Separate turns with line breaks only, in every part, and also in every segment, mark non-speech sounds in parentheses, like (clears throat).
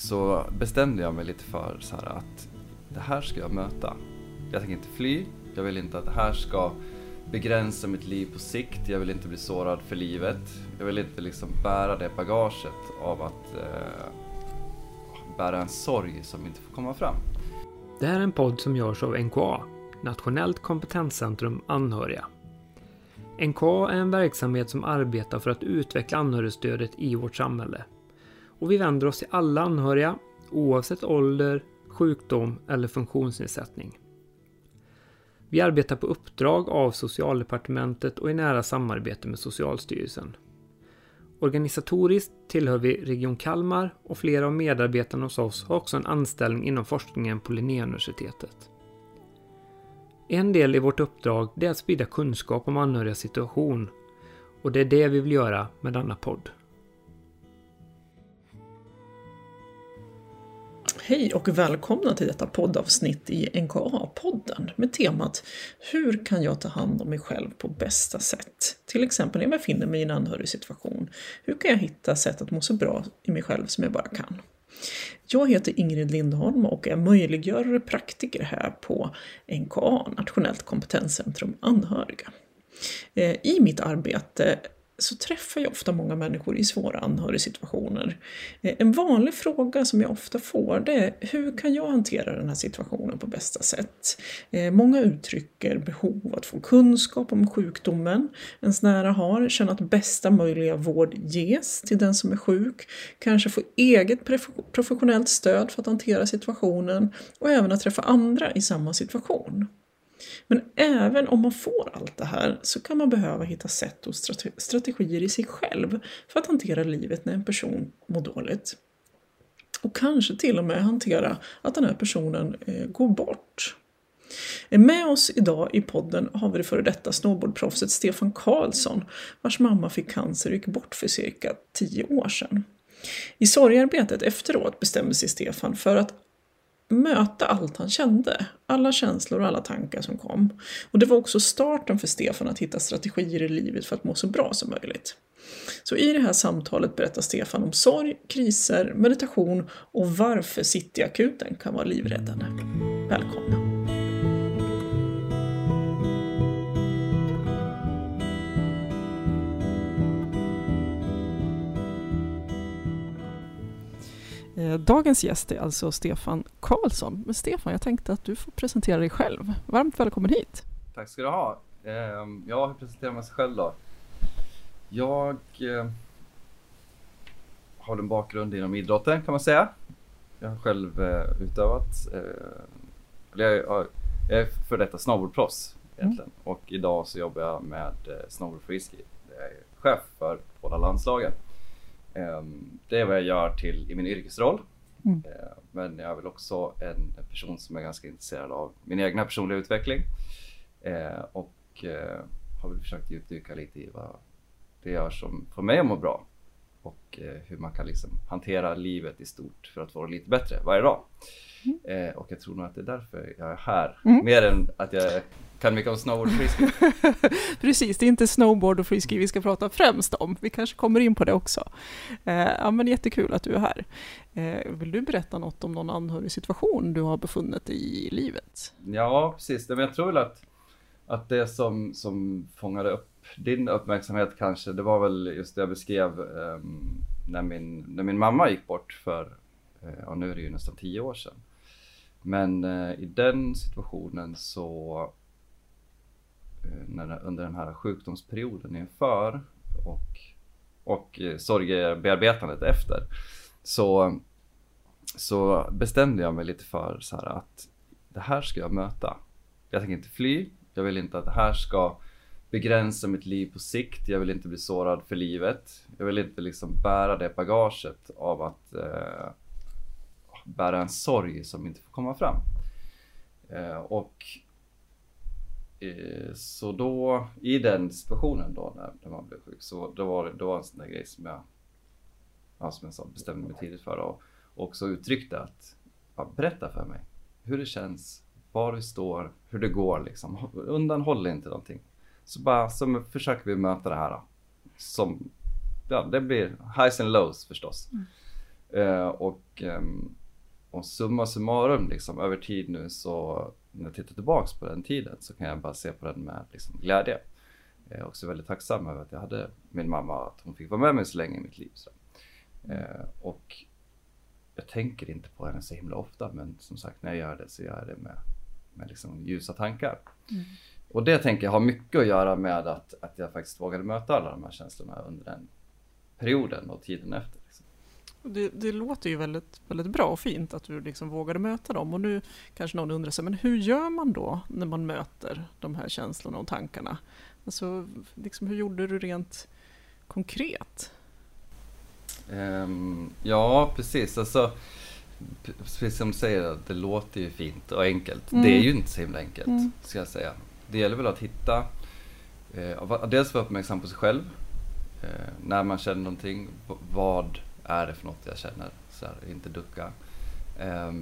så bestämde jag mig lite för så här att det här ska jag möta. Jag tänker inte fly, jag vill inte att det här ska begränsa mitt liv på sikt, jag vill inte bli sårad för livet. Jag vill inte liksom bära det bagaget av att eh, bära en sorg som inte får komma fram.
Det här är en podd som görs av NKA, Nationellt kompetenscentrum anhöriga. NKA är en verksamhet som arbetar för att utveckla anhörigstödet i vårt samhälle. Och vi vänder oss till alla anhöriga, oavsett ålder, sjukdom eller funktionsnedsättning. Vi arbetar på uppdrag av Socialdepartementet och i nära samarbete med Socialstyrelsen. Organisatoriskt tillhör vi Region Kalmar och flera av medarbetarna hos oss har också en anställning inom forskningen på Linnéuniversitetet. En del i vårt uppdrag är att sprida kunskap om anhörigas situation och det är det vi vill göra med denna podd.
Hej och välkomna till detta poddavsnitt i NKA-podden med temat Hur kan jag ta hand om mig själv på bästa sätt? Till exempel när jag befinner mig i en anhörigsituation. Hur kan jag hitta sätt att må så bra i mig själv som jag bara kan? Jag heter Ingrid Lindholm och är möjliggörare praktiker här på NKA, Nationellt kompetenscentrum anhöriga. Eh, I mitt arbete så träffar jag ofta många människor i svåra anhörigsituationer. Eh, en vanlig fråga som jag ofta får det är hur kan jag hantera den här situationen på bästa sätt? Eh, många uttrycker behov av att få kunskap om sjukdomen ens nära har, känna att bästa möjliga vård ges till den som är sjuk, kanske få eget professionellt stöd för att hantera situationen och även att träffa andra i samma situation. Men även om man får allt det här så kan man behöva hitta sätt och strategier i sig själv för att hantera livet när en person mår dåligt. Och kanske till och med hantera att den här personen eh, går bort. Eh, med oss idag i podden har vi det före detta snowboardproffset Stefan Karlsson vars mamma fick cancer och gick bort för cirka tio år sedan. I sorgarbetet efteråt bestämde sig Stefan för att möta allt han kände, alla känslor och alla tankar som kom. Och det var också starten för Stefan att hitta strategier i livet för att må så bra som möjligt. Så i det här samtalet berättar Stefan om sorg, kriser, meditation och varför Cityakuten kan vara livräddande. Välkomna! Dagens gäst är alltså Stefan Karlsson. Men Stefan, jag tänkte att du får presentera dig själv. Varmt välkommen hit!
Tack ska du ha! Ehm, ja, hur presenterar man sig själv då? Jag eh, har en bakgrund inom idrotten kan man säga. Jag har själv eh, utövat, jag är för detta snowboardproffs egentligen mm. och idag så jobbar jag med snowboard freeski. Jag är chef för båda landslagen. Ehm, det är vad jag gör till i min yrkesroll. Mm. Ehm, men jag är väl också en person som är ganska intresserad av min egna personliga utveckling. Ehm, och eh, har väl försökt djupdyka lite i vad det gör som får mig att må bra. Och eh, hur man kan liksom hantera livet i stort för att få det lite bättre varje dag. Mm. Och jag tror nog att det är därför jag är här. Mm. Mer än att jag kan mycket om snowboard och freeski. (laughs)
Precis, det är inte snowboard och freeski vi ska prata främst om. Vi kanske kommer in på det också. Eh, ja, men jättekul att du är här. Eh, vill du berätta något om någon anhörig situation du har befunnit dig i livet?
Ja, precis. Men jag tror väl att, att det som, som fångade upp din uppmärksamhet kanske, det var väl just det jag beskrev eh, när, min, när min mamma gick bort för, eh, och nu är det ju nästan tio år sedan. Men i den situationen så Eh, när, under den här sjukdomsperioden inför och, och eh, sorgebearbetandet efter så, så bestämde jag mig lite för så här att det här ska jag möta. Jag tänker inte fly, jag vill inte att det här ska begränsa mitt liv på sikt. Jag vill inte bli sårad för livet. Jag vill inte liksom bära det bagaget av att eh, bära en sorg som inte får komma fram. Eh, och så då, i den situationen då när, när man blev sjuk, så då var det, då var en sån där grej som jag, ja, som jag sa, bestämde mig tidigt för och också uttryckte att, ja, berätta för mig hur det känns, var du står, hur det går liksom. Undanhåll inte någonting. Så bara, så försöker vi möta det här då. Som, ja, det blir highs and lows förstås. Mm. Eh, och, ehm, och summa summarum liksom över tid nu så när jag tittar tillbaks på den tiden så kan jag bara se på den med liksom, glädje. Jag är också väldigt tacksam över att jag hade min mamma, att hon fick vara med mig så länge i mitt liv. Så. Eh, och jag tänker inte på henne så himla ofta men som sagt när jag gör det så gör jag det med, med liksom ljusa tankar. Mm. Och det tänker jag har mycket att göra med att, att jag faktiskt vågade möta alla de här känslorna under den perioden och tiden efter.
Det, det, låter ju väldigt, väldigt bra och fint att du liksom vågade möta dem och nu kanske någon undrar sig, men hur gör man då när man möter de här känslorna och tankarna? Alltså, liksom, hur gjorde du rent konkret?
Um, ja, precis. Alltså, precis som du säger, det låter ju fint och enkelt. Mm. Det är ju inte så himla enkelt, mm. ska jag säga. Det gäller väl att hitta, eh, dels vara uppmärksam på sig själv. Eh, när man känner någonting, vad är det för något jag känner? Så här, inte ducka. Eh,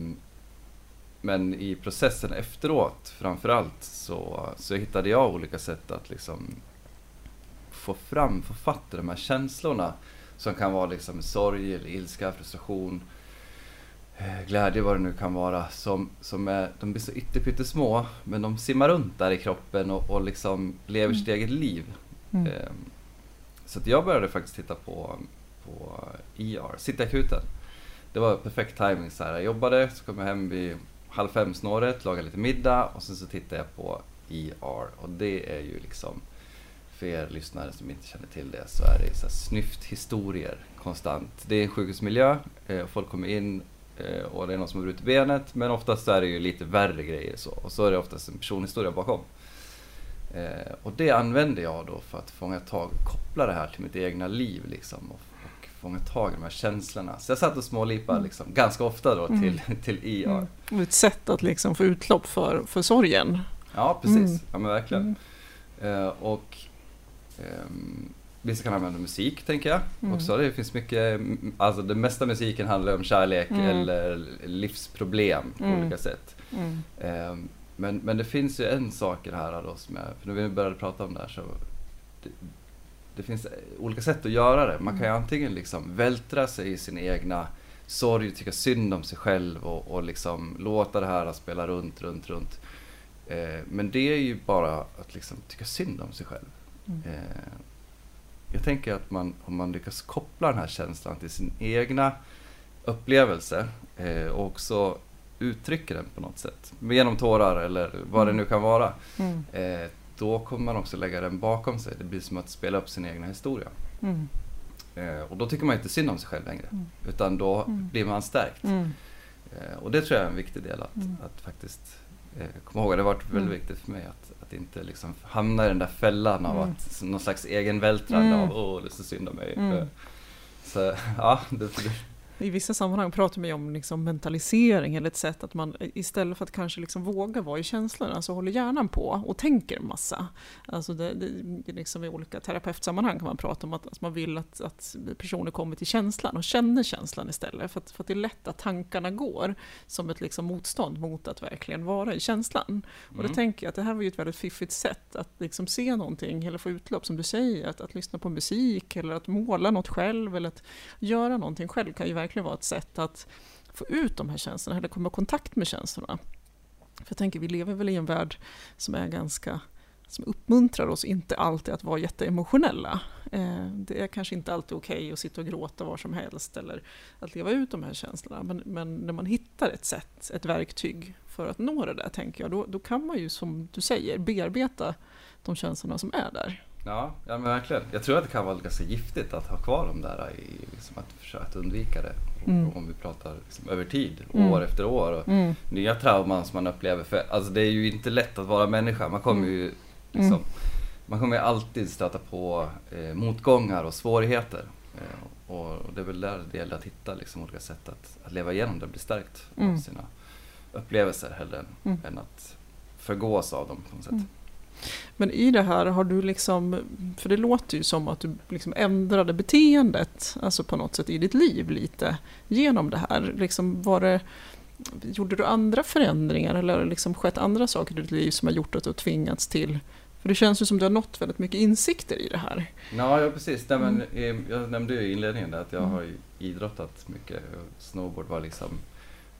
men i processen efteråt framförallt så, så hittade jag olika sätt att liksom få fram, få fatt i de här känslorna som kan vara liksom sorg, eller ilska, frustration, eh, glädje, vad det nu kan vara. Som, som är, de blir så ytterpyttesmå, men de simmar runt där i kroppen och, och liksom lever sitt mm. eget liv. Mm. Eh, så jag började faktiskt titta på, på ER, Cityakuten. Det var perfekt timing så här. Jag jobbade, så kom jag hem vid halv fem snåret, lagade lite middag och sen så tittade jag på ER och det är ju liksom för er lyssnare som inte känner till det så är det så snyfthistorier konstant. Det är en sjukhusmiljö, eh, folk kommer in eh, och det är någon som har brutit benet men oftast är det ju lite värre grejer så och så är det oftast en personhistoria bakom. Eh, och det använder jag då för att fånga tag, koppla det här till mitt egna liv liksom och, och fånga tag i de här känslorna. Så jag satt och smålipade mm. liksom, ganska ofta då till, mm. (laughs) till IR.
Mm. Ett sätt att liksom få utlopp för, för sorgen.
Ja, precis. Mm. Ja, men verkligen. Mm. Eh, och Um, vissa kan använda musik tänker jag mm. också. Det finns mycket, alltså den mesta musiken handlar om kärlek mm. eller livsproblem på mm. olika sätt. Um, men, men det finns ju en sak i det här då som jag, för när vi började prata om det här så det, det finns olika sätt att göra det. Man kan ju mm. antingen liksom vältra sig i sin egna sorg, tycka synd om sig själv och, och liksom låta det här spela runt, runt, runt. Eh, men det är ju bara att liksom tycka synd om sig själv. Mm. Eh, jag tänker att man, om man lyckas koppla den här känslan till sin egna upplevelse eh, och också uttrycker den på något sätt, genom tårar eller vad det mm. nu kan vara, mm. eh, då kommer man också lägga den bakom sig. Det blir som att spela upp sin egna historia. Mm. Eh, och då tycker man inte synd om sig själv längre, mm. utan då mm. blir man stärkt. Mm. Eh, och det tror jag är en viktig del att, att faktiskt eh, komma ihåg. Det har varit väldigt viktigt för mig att att inte liksom hamna i den där fällan av att någon slags egenvältrande av åh, det är så synd om mig. Så ja, det, det,
i vissa sammanhang pratar man ju om liksom mentalisering eller ett sätt att man istället för att kanske liksom våga vara i känslorna så håller hjärnan på och tänker massa. Alltså det, det, liksom I olika terapeutsammanhang kan man prata om att, att man vill att, att, personer kommer till känslan och känner känslan istället. För att, för att det är lätt att tankarna går som ett liksom motstånd mot att verkligen vara i känslan. Mm. Och då tänker jag att det här var ju ett väldigt fiffigt sätt att liksom se någonting eller få utlopp som du säger. Att, att lyssna på musik eller att måla något själv eller att göra någonting själv kan ju verkligen verkligen vara ett sätt att få ut de här känslorna, eller komma i kontakt med känslorna. För jag tänker, vi lever väl i en värld som är ganska som uppmuntrar oss inte alltid att vara jätteemotionella. Eh, det är kanske inte alltid okej okay att sitta och gråta var som helst eller att leva ut de här känslorna. Men, men, när man hittar ett sätt, ett verktyg för att nå det där, tänker jag, då, då kan man ju som du säger bearbeta de känslorna som är där.
Ja, ja men verkligen. Jag tror att det kan vara ganska giftigt att ha kvar dem där, i, liksom att försöka undvika det. Mm. Om vi pratar liksom över tid, mm. år efter år. Och mm. Nya trauman som man upplever. För, alltså det är ju inte lätt att vara människa. Man kommer ju liksom, mm. man kommer alltid stöta på eh, motgångar och svårigheter. Eh, och det är väl där det gäller att hitta liksom, olika sätt att, att leva igenom det och bli stärkt av mm. sina upplevelser hellre än, mm. än att förgås av dem på något sätt.
Men i det här har du liksom, för det låter ju som att du liksom ändrade beteendet, alltså på något sätt i ditt liv lite, genom det här. Liksom var det, gjorde du andra förändringar eller liksom skett andra saker i ditt liv som har gjort att du tvingats till För det känns ju som du har nått väldigt mycket insikter i det här.
Ja, ja precis. Nej, men, eh, jag nämnde ju i inledningen att jag
Mm.
har idrottat mycket. Snowboard var liksom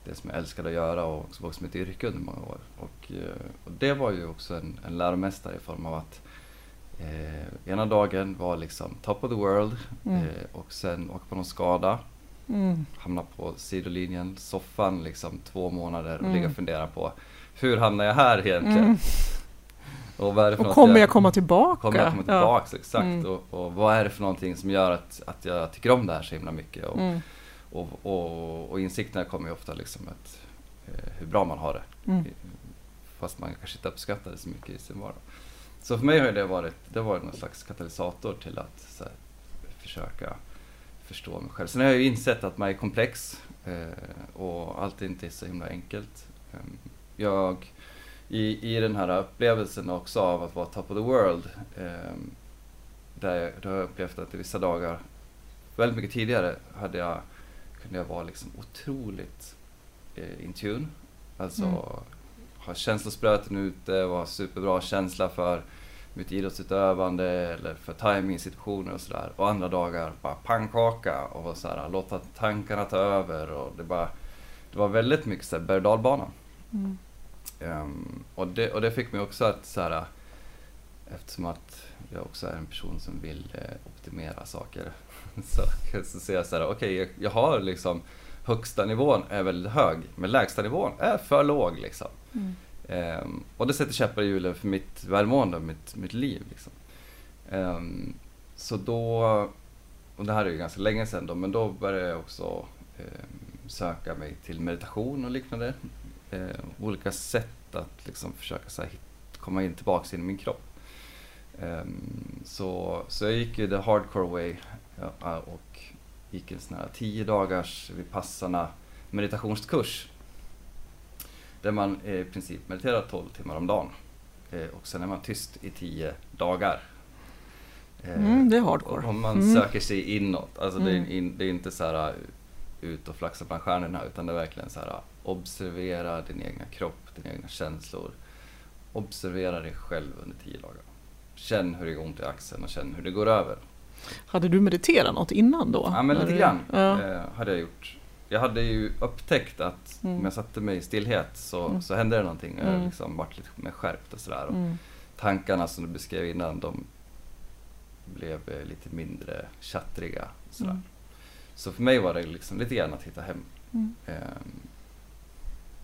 det som jag älskade att göra och också var som ett yrke under många år. Och, eh, och det var ju också en, en läromästare i form av att eh, ena dagen var liksom top of the world
Mm.
eh, och sen åka på någon skada,
Mm.
hamna på sidolinjen, soffan liksom två månader och
Mm.
ligga och fundera på hur hamnar jag här egentligen?
Mm. (laughs)
Och, vad är det för
Och kommer jag komma tillbaka?
Kommer jag komma
Ja.
tillbaks, exakt.
Mm.
Och, och vad är det för någonting som gör att, att jag tycker om det här så himla mycket? Och,
Mm.
Och, och, och insikterna kommer ju ofta liksom att eh, hur bra man har det.
Mm.
Fast man kanske inte uppskattar det så mycket i sin vardag. Så för mig har det varit, det varit någon slags katalysator till att här, försöka förstå mig själv. Sen har jag ju insett att man är komplex eh, och allt inte är så himla enkelt. Eh, jag, i, I den här upplevelsen också av att vara top of the world, eh, där, jag- där har jag upplevt att i vissa dagar, väldigt mycket tidigare, hade jag, kunde jag vara liksom otroligt eh, in tune. Alltså
Mm.
ha känslospröten ute och ha superbra känsla för mitt idrottsutövande eller för timing-situationer och sådär. Och andra dagar bara pannkaka och så här, låta tankarna ta över och det bara det var väldigt mycket så här berg och.
Mm.
Ehm, och, det, och det fick mig också att så här, eftersom att jag också är en person som vill eh, optimera saker (laughs) så, så ser jag så här, okej jag, jag har liksom högsta nivån är väldigt hög men lägsta nivån är för låg liksom.
Mm.
Ehm, och det sätter käppar i hjulen för mitt välmående och mitt, mitt liv. Liksom. Ehm, så då, och det här är ju ganska länge sedan då, men då började jag också ehm, söka mig till meditation och liknande. Olika sätt att liksom försöka så här, komma in tillbaks in i min kropp. Så, så jag gick ju the hardcore way ja, och gick en sån här 10 dagars Vipassana meditationskurs där man i princip mediterar 12 timmar om dagen. Eh, och sen är man tyst i 10 dagar. Eh,
Mm, det är hardcore.
Om man
Mm.
söker sig inåt. Alltså det, är
Mm.
in, det är inte så här uh, ut och flaxa bland stjärnorna utan det är verkligen så här uh, observera din egna kropp, dina egna känslor. Observera dig själv under 10 dagar. Känn hur det gör ont i axeln och känn hur det går över.
Hade du mediterat något innan då?
Ja men lite grann
Ja.
eh, hade jag gjort. Jag hade ju upptäckt att
Mm.
om jag satte mig i stillhet så,
Mm.
så hände det någonting. Jag
Mm.
liksom vart lite mer skärpt och sådär. Och
Mm.
Tankarna som du beskrev innan de blev eh, lite mindre tjattriga. Och sådär.
Mm.
Så för mig var det liksom lite grann att hitta hem.
Mm.
Ehm,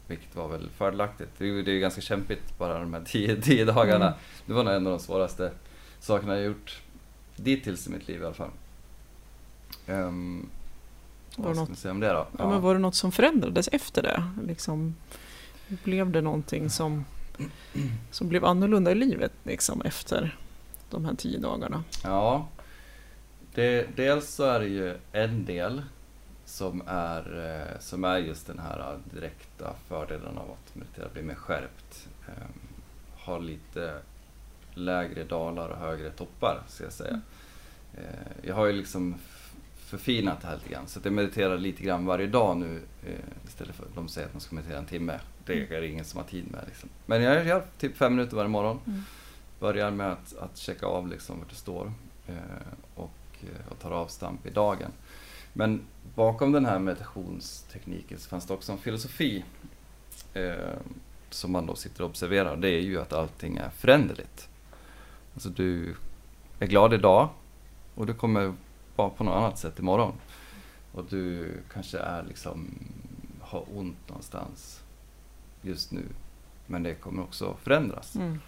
vilket var väl fördelaktigt. Det är ju, det är ju ganska kämpigt bara de här tio, tio dagarna.
Mm.
Det var nog en av de svåraste sakerna jag gjort dittills i mitt liv i alla fall. Um,
Var
vad ska
något-
säga om det då?
Ja, men var det något som förändrades efter det? Liksom, blev det någonting som, som blev annorlunda i livet liksom, efter de här tio dagarna?
Ja, det, dels så är det ju en del som är, eh, som är just den här eh, direkta fördelen av att meditera, bli mer skärpt. Eh, ha lite lägre dalar och högre toppar, ska jag säga. Eh, jag har ju liksom förfinat det här lite grann, så jag mediterar lite grann varje dag nu eh, istället för att de säger att man ska meditera en timme. Det är det ingen som har tid med. Liksom. Men jag gör typ fem minuter varje morgon.
Mm.
Börjar med att, att checka av liksom vart det står eh, och, och tar avstamp i dagen. Men bakom den här meditationstekniken så fanns det också en filosofi eh, som man då sitter och observerar. Det är ju att allting är föränderligt. Alltså du är glad idag och du kommer vara på något annat sätt imorgon. Och du kanske är liksom, har ont någonstans just nu. Men det kommer också förändras.
Mm.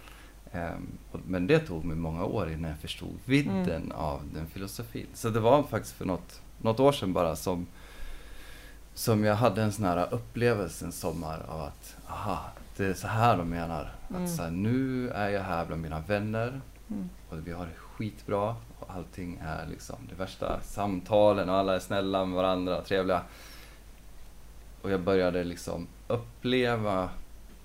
Och- men det tog mig många år innan jag förstod vidden av den filosofin. Så det var faktiskt för något, något år sedan bara som, som jag hade en sån här upplevelse en sommar av att, aha, det är så här de menar.
Mm.
Att så här, nu är jag här bland mina vänner
Mm.
och vi har det skitbra och allting är liksom det värsta samtalen och alla är snälla med varandra trevliga. Och jag började liksom uppleva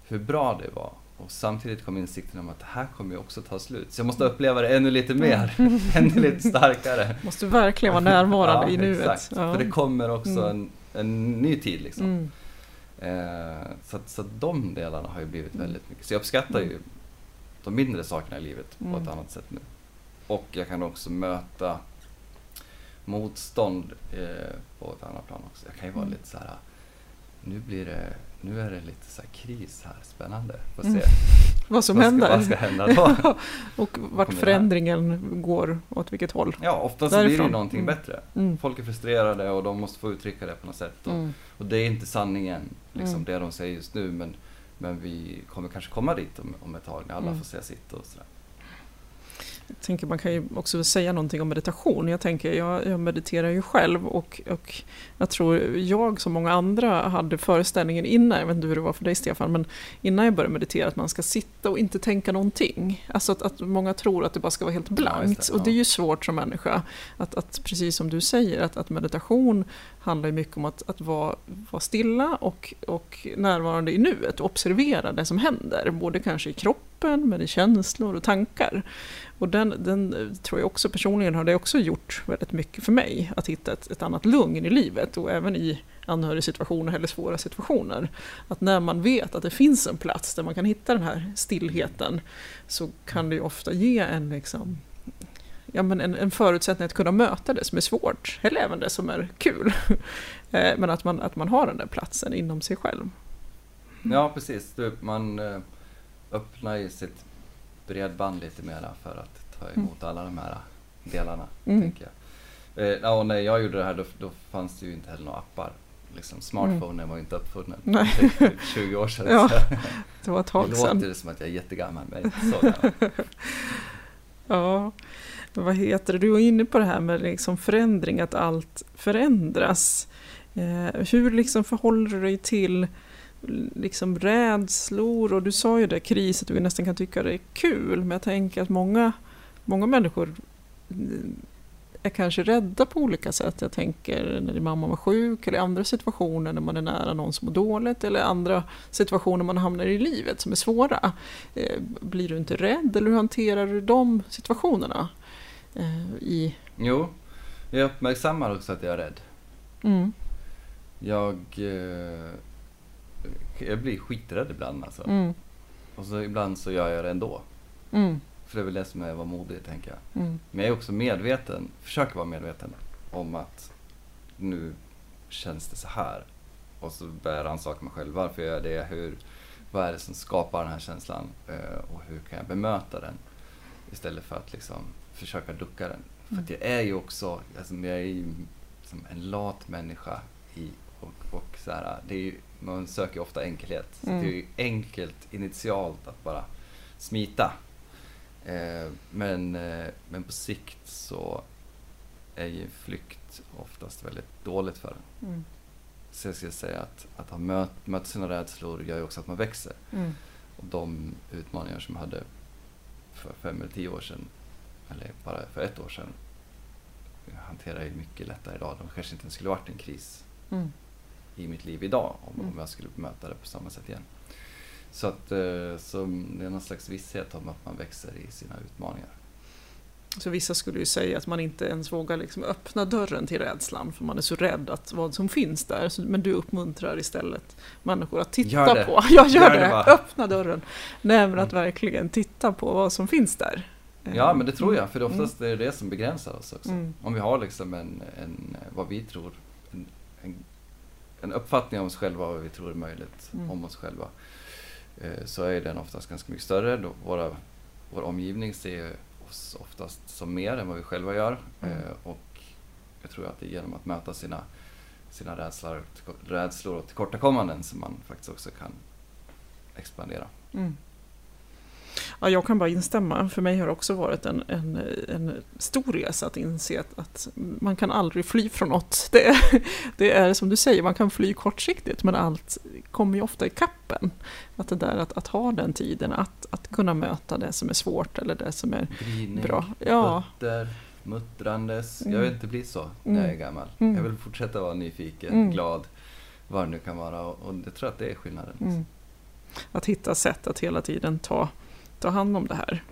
hur bra det var. Och samtidigt kom insikten om att det här kommer ju också ta slut. Så jag måste uppleva det ännu lite mer, (laughs) ännu lite starkare.
Måste verkligen vara närvarande (laughs) i nuet.
Exakt, för det kommer också
Mm.
en, en ny tid liksom.
Mm.
Eh, så, så de delarna har ju blivit väldigt mycket. Så jag uppskattar ju de mindre sakerna i livet på
Mm.
ett annat sätt nu. Och jag kan också möta motstånd eh, på ett annat plan också. Jag kan ju vara
Mm.
lite så här. Nu blir det, nu är det lite så här kris här, spännande. Får
Mm.
se. (laughs)
Vad som
vad, ska,
händer.
vad ska hända då? (laughs)
och vart förändringen går, åt vilket håll.
Ja, oftast blir det
Därifrån.
någonting
Mm.
bättre.
Mm.
Folk är frustrerade och de måste få uttrycka det på något sätt. Och,
Mm.
och det är inte sanningen, liksom
Mm.
det de säger just nu. Men, men vi kommer kanske komma dit om, om ett tag när alla
Mm.
får säga sitt och sådär.
Tänker man kan ju också säga någonting om meditation. Jag tänker, jag, jag mediterar ju själv och, och jag tror jag som många andra hade föreställningen innan, jag vet inte hur det var för dig Stefan, men innan jag började meditera att man ska sitta och inte tänka någonting. Alltså att, att många tror att det bara ska vara helt blankt
det,
och det är
ja.
ju svårt som människa. Att, att precis som du säger, att, att meditation handlar mycket om att, att vara, vara stilla och, och närvarande i nuet observera det som händer, både kanske i kroppen, med i känslor och tankar. Och den, den eh, tror jag också personligen har det också gjort väldigt mycket för mig, att hitta ett, ett annat lugn i livet och även i anhörigsituationer eller svåra situationer. Att när man vet att det finns en plats där man kan hitta den här stillheten så kan det ju ofta ge en, liksom, ja, men en, en förutsättning att kunna möta det som är svårt, eller även det som är kul. (laughs) Eh, men att man, att man har den där platsen inom sig själv.
Ja, precis. Du, man eh, öppnar ju sitt bredband lite mera för att ta emot alla de här delarna,
Mm.
tänker jag. Eh, och när jag gjorde det här då, då fanns det ju inte heller några appar. Liksom, smartphonen var ju inte uppfunnen för typ 20 år sedan. (laughs)
Ja, Det var ett
det
tag
låter
sedan.
det som att jag är jättegammal, men inte så. (laughs)
Ja, vad heter det? Du var inne på det här med liksom förändring, att allt förändras. Eh, hur liksom förhåller du dig till liksom rädslor? Och du sa ju det, kris, att du nästan kan tycka det är kul. Men jag tänker att många, många människor mm, är kanske rädda på olika sätt. Jag tänker när din mamma var sjuk eller andra situationer när man är nära någon som mår dåligt eller andra situationer man hamnar i livet som är svåra. Eh, Blir du inte rädd eller hur hanterar du de situationerna? Eh, i,
Jo, jag uppmärksammar också att jag är rädd.
mm,
Jag, eh, jag blir skiträdd ibland alltså.
mm,
Och så ibland så gör jag det ändå.
mm,
För det är väl det som är att vara modig, tänker jag.
mm,
Men jag är också medveten, försöker vara medveten om att nu känns det så här. Och så börjar jag rannsaka mig själv. Varför gör jag det? Hur, vad är det som skapar den här känslan? Eh, och hur kan jag bemöta den? Istället för att liksom försöka ducka den. För att jag är ju också, alltså jag är ju en lat människa i, och, och så här, det är ju, man söker ofta enkelhet. Så
Mm.
det är ju enkelt initialt att bara smita. Eh, men, eh, men på sikt så är ju flykt oftast väldigt dåligt för en.
mm,
Så jag skulle säga att, att ha mött, mött sina rädslor gör ju också att man växer.
mm,
Och de utmaningar som jag hade för fem eller tio år sedan, eller bara för ett år sedan, hanterar jag ju mycket lättare idag. De kanske inte ens skulle varit en kris
mm.
I mitt liv idag om,
Mm.
om jag skulle möta det på samma sätt igen. Så, att, eh, så det är någon slags visshet om att man växer i sina utmaningar.
Så vissa skulle ju säga att man inte ens vågar liksom öppna dörren till rädslan för man är så rädd att vad som finns där. Men du uppmuntrar istället människor att titta
Gör det.
på. (laughs) Ja, gör,
Gör
det.
det bara.
Öppna dörren. Nej, men att
Mm.
verkligen titta på vad som finns där.
Ja, men det tror jag, för det
Mm.
oftast är det det som begränsar oss också.
Mm.
Om vi har liksom en, en vad vi tror, en, en, en uppfattning om oss själva och vad vi tror är möjligt
Mm.
om oss själva, eh, så är den oftast ganska mycket större. Då våra, vår omgivning ser oss oftast som mer än vad vi själva gör.
Mm.
Eh, och jag tror att det är genom att möta sina, sina rädslor, rädslor och tillkortakommanden som man faktiskt också kan expandera.
Mm. Ja, jag kan bara instämma. För mig har det också varit en, en, en stor resa att inse att, att man kan aldrig fly från något. Det är, (laughs) det är som du säger, man kan fly kortsiktigt men allt kommer ju ofta i kappen. Att det där att, att ha den tiden, att, att kunna möta det som är svårt eller det som är
Gryning,
bra. Ja,
Fötter, muttrandes.
Mm.
Jag vill inte bli så när jag är
Mm.
gammal.
Mm.
Jag vill fortsätta vara nyfiken,
Mm.
glad, vad det nu kan vara. Och, och jag tror att det är skillnaden.
mm. att hitta sätt att hela tiden ta, ta hand om det här.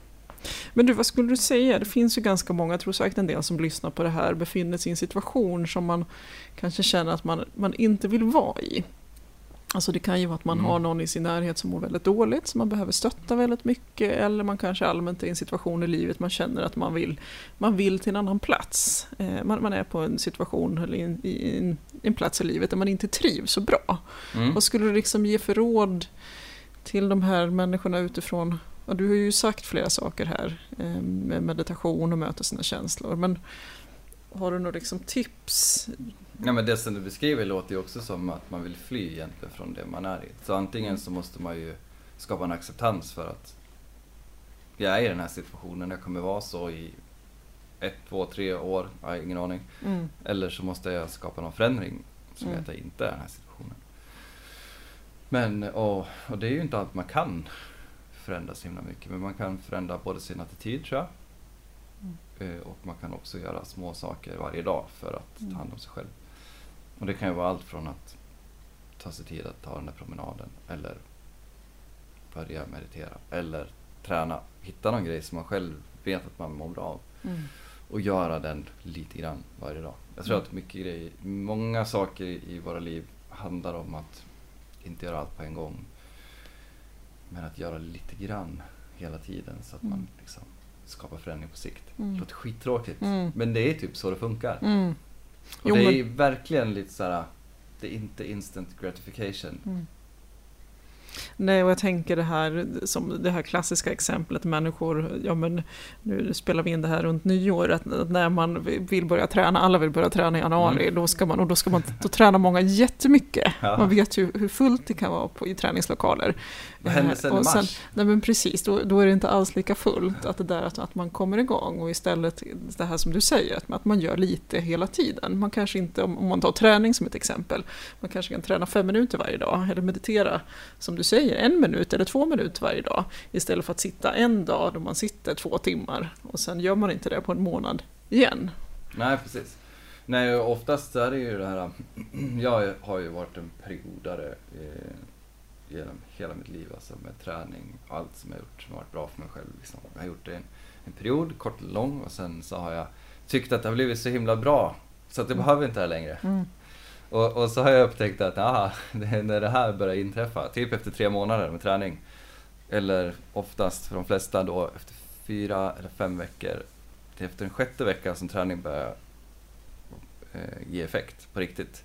Men du, vad skulle du säga? Det finns ju ganska många, jag tror säkert en del som lyssnar på det här, befinner sig i en situation som man kanske känner att man, man inte vill vara i. Alltså det kan ju vara att man
Mm.
har någon i sin närhet som mår väldigt dåligt, som man behöver stötta väldigt mycket, eller man kanske allmänt är i en situation i livet man känner att man vill, man vill till en annan plats. Eh, man, man är på en situation eller i en, i en, en plats i livet där man inte trivs så bra.
Mm.
Vad skulle du liksom ge för råd till de här människorna utifrån? Ja, du har ju sagt flera saker här eh, med meditation och möta sina känslor. Men har du några liksom tips?
Ja, men det som du beskriver låter ju också som att man vill fly egentligen från det man är i. Så antingen så måste man ju skapa en acceptans för att jag är i den här situationen, jag kommer vara så i ett, två, tre år, jag har ingen aning.
Mm.
Eller så måste jag skapa någon förändring som gör
Mm.
att jag inte är i den här situationen. Men, och, och det är ju inte allt man kan förändra så himla mycket. Men man kan förändra både sin attityd tror jag.
Mm.
Eh, Och man kan också göra små saker varje dag för att
Mm.
ta hand om sig själv. Och det kan ju vara allt från att ta sig tid att ta den där promenaden. Eller börja meditera. Eller träna. Hitta någon grej som man själv vet att man mår bra av
Mm.
och göra den lite grann varje dag. Jag tror
Mm.
att mycket grejer, många saker i våra liv handlar om att inte göra allt på en gång. Men att göra lite grann hela tiden så att
Mm.
man liksom skapar förändring på sikt.
Mm.
Det låter skittråkigt.
Mm.
Men det är typ så det funkar.
Mm.
Och
Jo,
det
men-
är verkligen lite såhär, det är inte instant gratification.
Nej, och jag tänker det här som det här klassiska exemplet människor, ja men nu spelar vi in det här runt nyår, att när man vill börja träna, alla vill börja träna i januari,
Mm.
då ska man, och då ska man, då tränar många jättemycket.
Ja.
Man vet ju hur fullt det kan vara på, i träningslokaler.
Vad händer sen
Eh,
i
och
mars?
nej men precis, då, då är det inte alls lika fullt att det där att, att man kommer igång och istället det här som du säger, att, att man gör lite hela tiden. Man kanske inte, om, om man tar träning som ett exempel, man kanske kan träna fem minuter varje dag eller meditera, som du säger, en minut eller två minuter varje dag istället för att sitta en dag då man sitter två timmar och sen gör man inte det på en månad igen.
Nej, precis. Nej, oftast är det ju det här, (clears throat) jag har ju varit en periodare eh, genom hela mitt liv, alltså med träning och allt som jag gjort som har varit bra för mig själv. Liksom. Jag har gjort det en, en period, kort eller lång, och sen så har jag tyckt att det har blivit så himla bra så att jag behöver inte det här längre.
Mm.
Och, och så har jag upptäckt att aha, (laughs) det, när det här börjar inträffa, typ efter tre månader med träning, eller oftast för de flesta då efter fyra eller fem veckor, till efter den sjätte veckan som träning börjar eh, ge effekt på riktigt.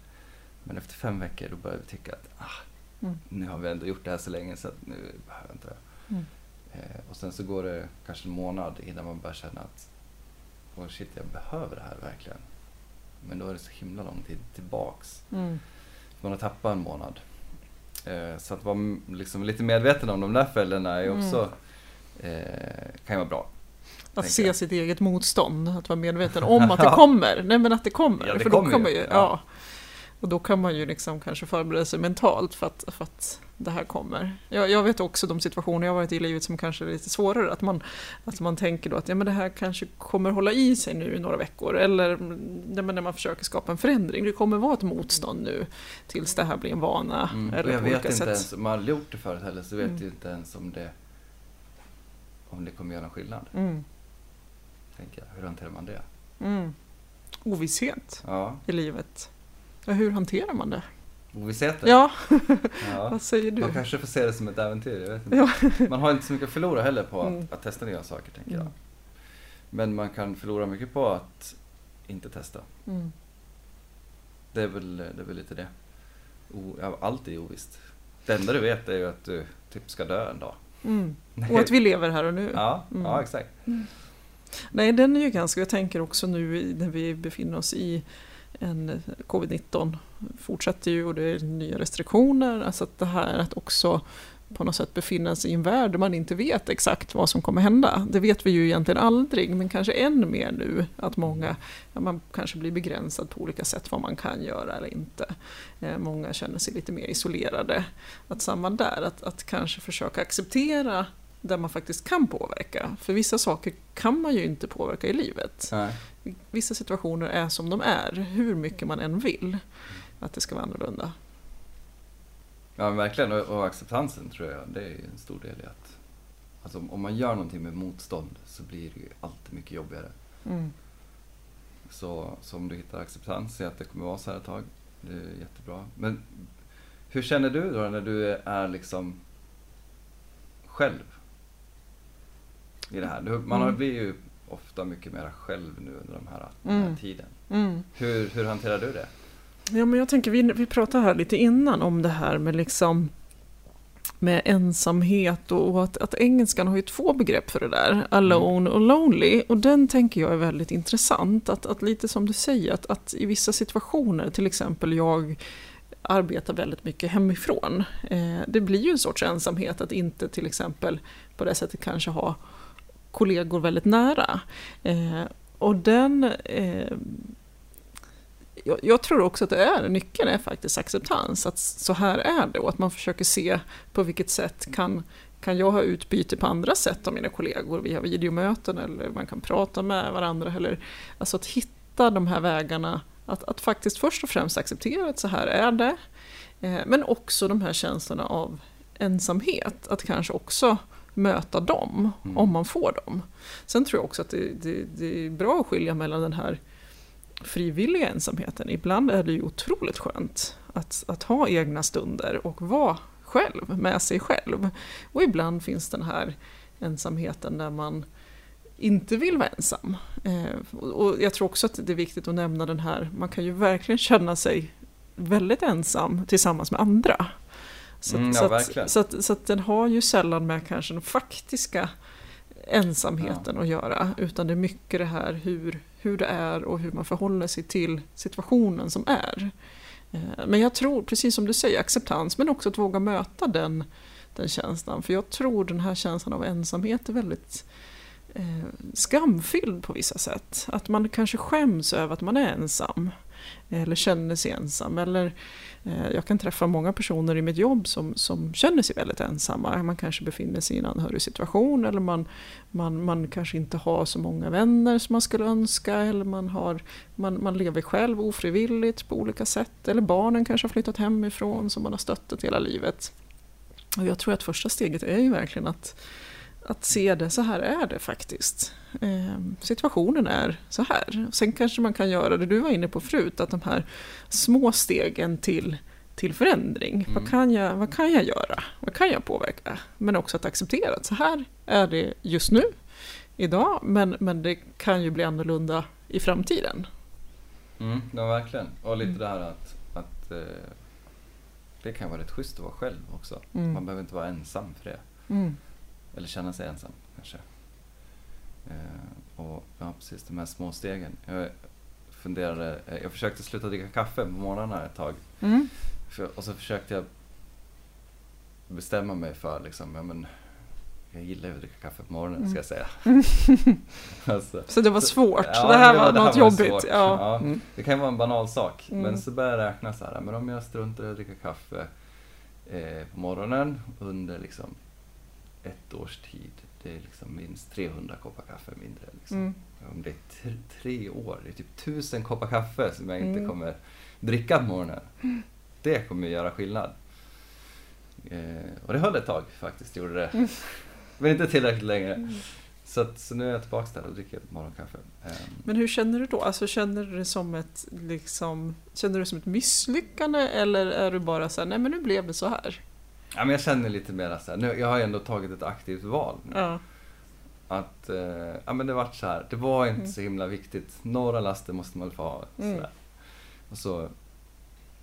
Men efter fem veckor då börjar vi tycka att ah,
Mm.
nu har vi ändå gjort det här så länge så att nu behöver jag inte det.
Mm.
Eh, och sen så går det kanske en månad innan man börjar känna att oh shit, jag behöver det här verkligen. Men då är det så himla lång tid tillbaks.
Mm.
Man har tappat en månad. Eh, så att vara liksom lite medveten om de där fällorna är
Mm.
också, eh, kan ju vara bra.
Att se
jag.
sitt eget motstånd, att vara medveten om (laughs) att det kommer. Nej men att det kommer.
Ja, det
för då
kommer
kommer
ju.
ju.
Ja.
Ja. Och då kan man ju liksom kanske förbereda sig mentalt för att, för att det här kommer. Jag, jag vet också de situationer jag varit i livet som kanske är lite svårare. Att man, att man tänker då att ja, men det här kanske kommer hålla i sig nu i några veckor. Eller men när man försöker skapa en förändring. Det kommer vara ett motstånd nu tills det här blir en vana.
Mm.
Eller
jag vet inte
sätt.
ens, om man aldrig gjort det förut heller, så vet
Mm.
jag inte ens om det, om det kommer göra någon skillnad.
Mm.
Tänker jag. Hur hanterar man det?
Mm. Ovisshet
Ja,
i livet. Ja, hur hanterar man det?
ovissheten.
Ja,
Ja.
vad säger du?
Man kanske får se det som ett äventyr.
Ja.
Man har inte så mycket att förlora heller på att,
Mm.
att testa nya saker, tänker
Mm.
jag. Men man kan förlora mycket på att inte testa.
Mm.
Det är väl, det är väl lite det. O, ja, allt är ovisst. Det enda du vet är ju att du typ ska dö en dag.
Mm. Och att vi lever här och nu.
Ja,
Mm.
ja exakt.
Nej, den är ju ganska, jag tänker också nu när vi befinner oss i en covid-19 fortsätter ju och det är nya restriktioner. Alltså att det här att också på något sätt befinna sig i en värld där man inte vet exakt vad som kommer hända. Det vet vi ju egentligen aldrig, men kanske än mer nu att många, ja, man kanske blir begränsad på olika sätt vad man kan göra eller inte. Eh, många känner sig lite mer isolerade. Att samma där, att, att kanske försöka acceptera där man faktiskt kan påverka. För vissa saker kan man ju inte påverka i livet.
Nej.
Vissa situationer är som de är, hur mycket man än vill att det ska vara annorlunda.
Ja verkligen, och, acceptansen tror jag, det är en stor del i att Alltså om- om man gör någonting med motstånd så blir det ju alltid mycket jobbigare.
Mm.
Så, så om du hittar acceptans i att det kommer vara så här ett tag, det är jättebra. Men Hur känner du då när du är liksom själv? I det här. Man har,
Mm.
blir ju ofta mycket mer själv nu under de här, den här
Mm.
tiden.
Mm.
Hur, hur hanterar du det?
Ja, men jag tänker, vi, vi pratade här lite innan om det här med liksom med ensamhet och, och att, att engelskan har ju två begrepp för det där, alone och lonely. Och den tänker jag är väldigt intressant. Att, att lite som du säger, att, att i vissa situationer, till exempel jag arbetar väldigt mycket hemifrån. Eh, det blir ju en sorts ensamhet att inte till exempel på det sättet kanske ha kollegor väldigt nära. Eh, och den eh, jag, jag tror också att det är, nyckeln är faktiskt acceptans, att så här är det och att man försöker se på vilket sätt kan, kan jag ha utbyte på andra sätt av mina kollegor via videomöten eller man kan prata med varandra. Eller, alltså att hitta de här vägarna, att, att faktiskt först och främst acceptera att så här är det. Eh, men också de här känslorna av ensamhet, att kanske också möta dem
Mm.
om man får dem. Sen tror jag också att det, det, det är bra att skilja mellan den här frivilliga ensamheten. Ibland är det ju otroligt skönt att, att ha egna stunder och vara själv, med sig själv. Och ibland finns den här ensamheten där man inte vill vara ensam. Eh, och jag tror också att det är viktigt att nämna den här, man kan ju verkligen känna sig väldigt ensam tillsammans med andra. Så,
Mm, ja,
så, att, så, att, så att den har ju sällan med kanske den faktiska ensamheten att göra, utan det är mycket det här hur, hur det är och hur man förhåller sig till situationen som är. Eh, Men jag tror, precis som du säger, acceptans, men också att våga möta den, den känslan. För jag tror den här känslan av ensamhet är väldigt eh, skamfylld på vissa sätt. Att man kanske skäms över att man är ensam. Eller känner sig ensam. Eller eh, jag kan träffa många personer i mitt jobb som, som känner sig väldigt ensamma. Man kanske befinner sig i en anhörig situation eller man, man, man kanske inte har så många vänner som man skulle önska. Eller man, har, man, man lever själv ofrivilligt på olika sätt. Eller barnen kanske har flyttat hemifrån som man har stöttat hela livet. Och jag tror att första steget är ju verkligen att, att se det, så här är det faktiskt. Eh, situationen är så här. Sen kanske man kan göra det du var inne på förut, att de här små stegen till, till förändring.
Mm.
Vad, kan jag, vad kan jag göra? Vad kan jag påverka? Men också att acceptera att så här är det just nu, idag, men, men det kan ju bli annorlunda i framtiden.
Mm, ja, verkligen. Och lite
Mm.
det här att, att eh, det kan vara rätt schysst att vara själv också.
Mm.
Man behöver inte vara ensam för det.
Mm.
Eller känna sig ensam kanske. Eh, och ja, precis de här små stegen. Jag funderade, eh, jag försökte sluta dricka kaffe på morgnarna ett tag.
Mm.
För, och så försökte jag bestämma mig för liksom, ja men jag gillar ju att dricka kaffe på morgonen
Mm.
ska jag säga. (laughs) alltså,
Så det var
Så-
svårt,
ja,
det här
det
var,
var- det här
något
var
jobbigt. Ja.
Ja.
Mm.
det kan ju vara en banal sak,
Mm.
men så börjar jag räkna så här, men om jag struntar i att dricka kaffe eh, på morgonen under liksom ett års tid, det är liksom minst 300 koppar kaffe mindre. Liksom.
Mm.
Om det är tre, år, det är typ tusen koppar kaffe som jag inte
Mm.
kommer dricka på morgonen. Det kommer göra skillnad. Eh, och det höll ett tag faktiskt, gjorde det.
Mm.
Men inte tillräckligt länge. Så, att, så nu är jag tillbaka där och dricker morgonkaffe. Eh,
Men hur känner du då? Alltså känner du det som ett, liksom, känner du som ett misslyckande eller är du bara så här, nej men nu blev det så här?
Ja, men jag känner lite mer så här, nu, jag har ändå tagit ett aktivt val. nu.
Ja.
Att, eh, ja men det vart så här, det var inte
Mm.
så himla viktigt. Några laster måste man få ha.
Mm.
Och så,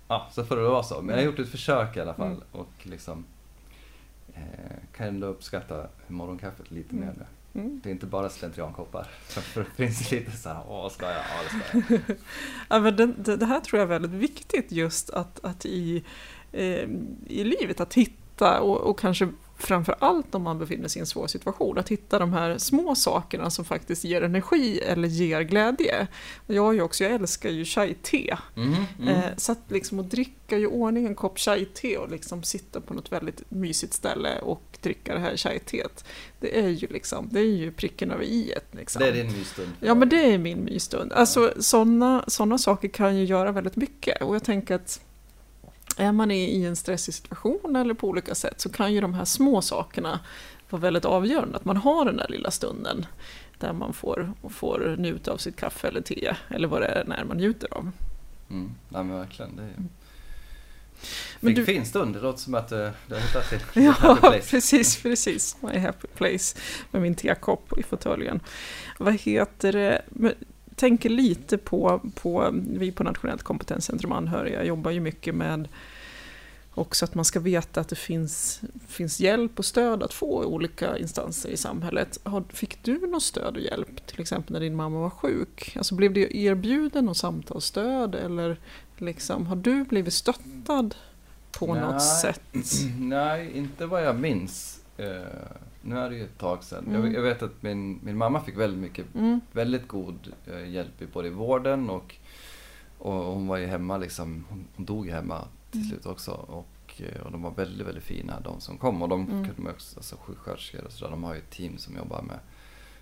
ja så får det vara så. Men jag har gjort ett försök i alla fall.
Mm.
Och liksom eh, kan ändå uppskatta morgonkaffet lite
Mm.
mer nu.
Mm.
Det är inte bara slentriankoppar. (laughs) För det finns lite så här, åh ska jag? Ja det ska jag. (laughs)
Ja, men det, det, det här tror jag är väldigt viktigt just att, att i, eh, i livet att hitta och, och kanske framför allt om man befinner sig i en svår situation, att hitta de här små sakerna som faktiskt ger energi eller ger glädje. Jag, ju också, jag älskar ju chai-te.
Mm, mm.
Eh, så att liksom att dricka i ordning en kopp chai-te och liksom sitta på något väldigt mysigt ställe och dricka det här chai-teet. Det är ju liksom, det är ju pricken över i liksom.
Det är din mysstund.
Ja men det är min mysstund. Alltså sådana såna saker kan ju göra väldigt mycket och jag tänker att är man i, en stressig situation eller på olika sätt så kan ju de här små sakerna vara väldigt avgörande. Att man har den där lilla stunden där man får, får njuta av sitt kaffe eller te eller vad det är när man njuter av.
Mm, nej men verkligen. Det är, Fick du... fin stund, det låter som att uh, du har hittat till
Ja, precis, precis. My happy place med min tekopp i fåtöljen. Vad heter det? Tänker lite på, på, vi på Nationellt kompetenscentrum anhöriga jobbar ju mycket med också att man ska veta att det finns, finns hjälp och stöd att få i olika instanser i samhället. Fick du något stöd och hjälp, till exempel när din mamma var sjuk? Alltså blev du erbjuden något samtalsstöd eller liksom, har du blivit stöttad på
nej,
något sätt? (clears throat)
Nej, inte vad jag minns. Uh, nu är det ju ett tag sedan. Mm. Jag, jag, vet att min, min mamma fick väldigt mycket, mm. väldigt god uh, hjälp i både i vården och, och hon var ju hemma liksom, hon, dog hemma till mm. slut också. Och, eh, och de var väldigt, väldigt fina de som kom. Och de mm. kunde man också, alltså sjuksköterskor och sådär, de har ju ett team som jobbar med,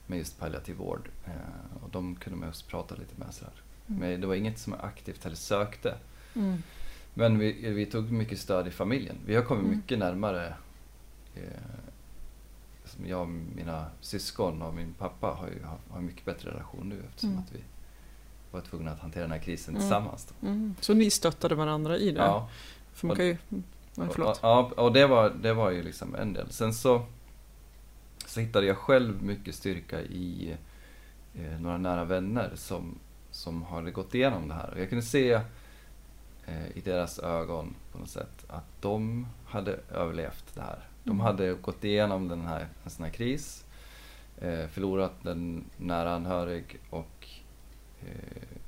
med just palliativ vård. Eh, och de kunde man också prata lite med sådär. Mm. Men det var inget som jag aktivt heller sökte. Mm. Men vi, vi tog mycket stöd i familjen. Vi har kommit mm. mycket närmare eh, jag och mina syskon och min pappa har ju har, har mycket bättre relation nu eftersom mm. att vi var tvungna att hantera den här krisen mm. tillsammans.
Mm. Så ni stöttade varandra i det?
Ja.
För man kan ju...
förlåt. Ja, och det var, det var ju liksom en del. Sen så, så hittade jag själv mycket styrka i eh, några nära vänner som, som hade gått igenom det här. Och jag kunde se eh, i deras ögon på något sätt att de hade överlevt det här. De hade gått igenom den här, en sån här kris, eh, förlorat en nära anhörig och Eh,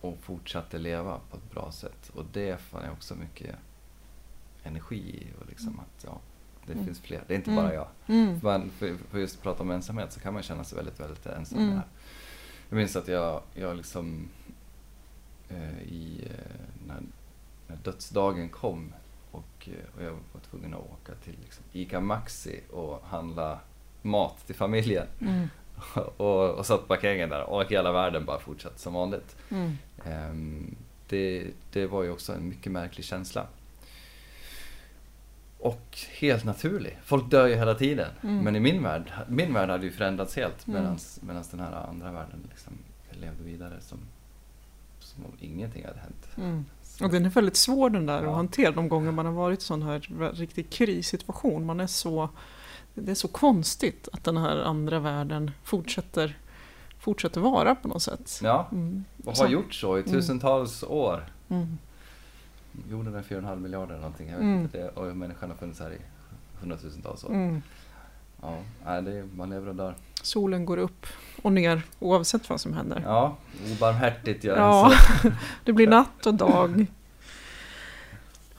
och fortsatte leva på ett bra sätt. Och det fann jag också mycket energi i. Och liksom mm. att, ja, det mm. finns fler, det är inte mm. bara jag. Mm. Man, för, för just att prata om ensamhet så kan man känna sig väldigt, väldigt ensam. Mm. Här. Jag minns att jag, jag liksom eh, i, eh, när, när dödsdagen kom och, eh, och jag var tvungen att åka till liksom, ICA Maxi och handla mat till familjen. Mm. (laughs) och, och satt parkeringen där och hela världen bara fortsatte som vanligt. Mm. Um, det, det var ju också en mycket märklig känsla. Och helt naturlig. Folk dör ju hela tiden. Mm. Men i min värld, min värld hade ju förändrats helt mm. medan den här andra världen liksom levde vidare som, som om ingenting hade hänt.
Mm. Och den är väldigt svår den där ja. att hantera de gånger man har varit i sån här riktig krissituation. Man är så det är så konstigt att den här andra världen fortsätter, fortsätter vara på något sätt.
Ja, mm. och har gjort så i mm. tusentals mm. år. Mm. Jorden är 4,5 miljarder eller någonting, jag vet mm. inte det. Och människan har funnits här i hundratusentals år. Mm. Ja, det är, man lever och dör.
Solen går upp och ner oavsett vad som händer.
Ja, obarmhärtigt gör
ja, så. (laughs) det blir natt och dag.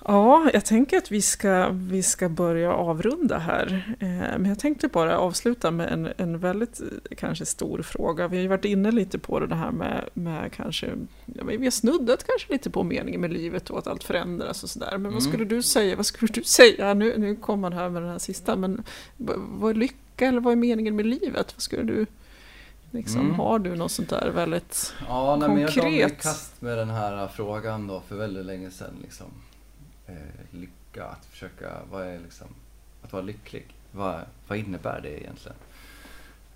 Ja, jag tänker att vi ska, vi ska börja avrunda här. Eh, men jag tänkte bara avsluta med en, en väldigt eh, kanske stor fråga. Vi har ju varit inne lite på det här med, med kanske, ja, vi har snuddat kanske lite på meningen med livet och att allt förändras och sådär. Men mm. vad skulle du säga? Vad skulle du (laughs) säga? Nu, nu kommer man här med den här sista, men vad är lycka eller vad är meningen med livet? Vad skulle du Liksom, mm. Har du något sånt där väldigt ja, nej, konkret?
Men jag gav kast med den här frågan då för väldigt länge sedan. Liksom eh, lycka, att försöka, vad är liksom, att vara lycklig? Vad, vad innebär det egentligen?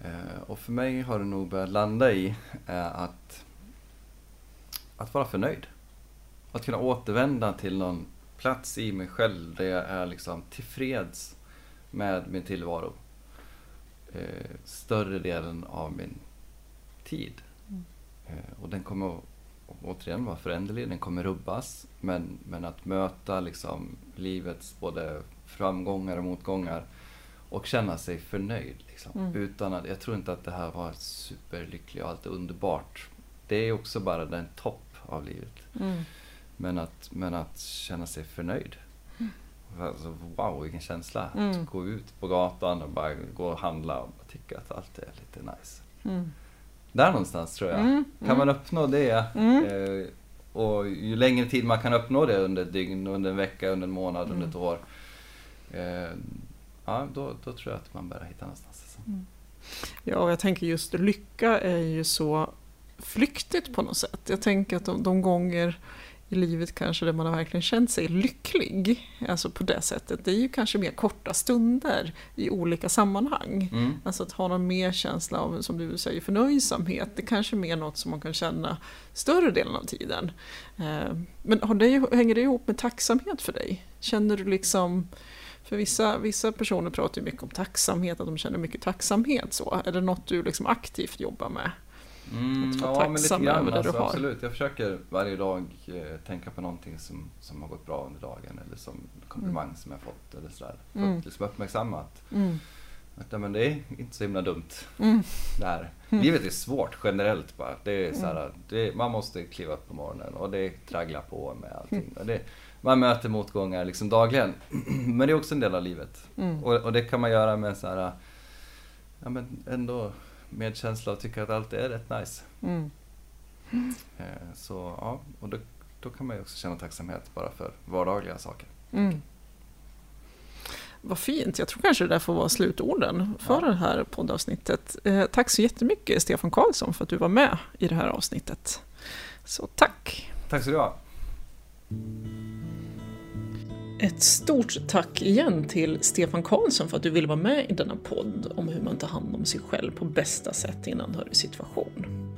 Eh, och för mig har det nog börjat landa i eh, att, att vara förnöjd. Att kunna återvända till någon plats i mig själv där jag är liksom tillfreds med min tillvaro. Eh, större delen av min tid. Mm. Eh, och den kommer återigen vara föränderlig, den kommer rubbas. Men, men att möta liksom livets både framgångar och motgångar och känna sig förnöjd. Liksom. Mm. Utan att, jag tror inte att det här var superlyckligt och allt är underbart. Det är också bara den topp av livet. Mm. Men, att, men att känna sig förnöjd. Mm. Alltså, wow, vilken känsla! Mm. Att gå ut på gatan och bara gå och handla och tycka att allt är lite nice. Mm. Där någonstans tror jag. Mm, kan man uppnå det mm. eh, och ju längre tid man kan uppnå det under ett dygn, under en vecka, under en månad, mm. under ett år. Eh, ja, då, då tror jag att man börjar hitta någonstans. Mm.
Ja, och jag tänker just lycka är ju så flyktigt på något sätt. Jag tänker att de, de gånger i livet kanske där man har verkligen känt sig lycklig, alltså på det sättet, det är ju kanske mer korta stunder i olika sammanhang.
Mm.
Alltså att ha någon mer känsla av, som du säger, förnöjsamhet, det kanske är mer något som man kan känna större delen av tiden. Eh, Men har det, hänger det ihop med tacksamhet för dig? Känner du liksom, för vissa, vissa personer pratar ju mycket om tacksamhet, att de känner mycket tacksamhet så. Är det något du liksom aktivt jobbar med?
Mm,
Att vara
ja, men lite grann.
över det
Alltså,
du har.
absolut. Jag försöker varje dag eh, tänka på någonting som, som har gått bra under dagen eller som komplimang som jag fått eller sådär. För
Mm.
att liksom uppmärksamma att,
Mm.
att ja, men det är inte så himla dumt
Mm.
det här.
Mm.
Livet är svårt generellt bara. Det är så här, det, man måste kliva upp på morgonen och det tragglar på med allting. Och det, man möter motgångar liksom dagligen. (clears throat) men det är också en del av livet.
Mm.
Och, och det kan man göra med så här, ja men ändå medkänsla och tycka att allt är rätt nice.
Mm.
Eh, Så ja, och då, då kan man ju också känna tacksamhet bara för vardagliga saker.
Mm. Vad fint, jag tror kanske det där får vara slutorden för
Ja.
det här poddavsnittet. Eh, tack så jättemycket Stefan Karlsson för att du var med i det här avsnittet. Så tack!
Tack så du ha.
Ett stort tack igen till Stefan Karlsson för att du ville vara med i denna podd om hur man tar hand om sig själv på bästa sätt i en anhörigsituation. situation.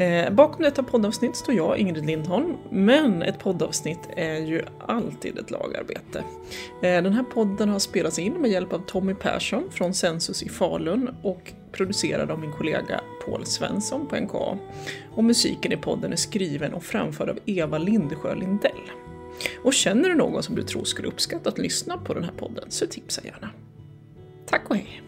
Eh, bakom detta poddavsnitt står jag, Ingrid Lindholm, men ett poddavsnitt är ju alltid ett lagarbete. Eh, den här podden har spelats in med hjälp av Tommy Persson från Sensus i Falun och producerad av min kollega Paul Svensson på NKA. Och musiken i podden är skriven och framförd av Eva Lindsjö Lindell. Och känner du någon som du tror skulle uppskatta att lyssna på den här podden så tipsa gärna. Tack och hej!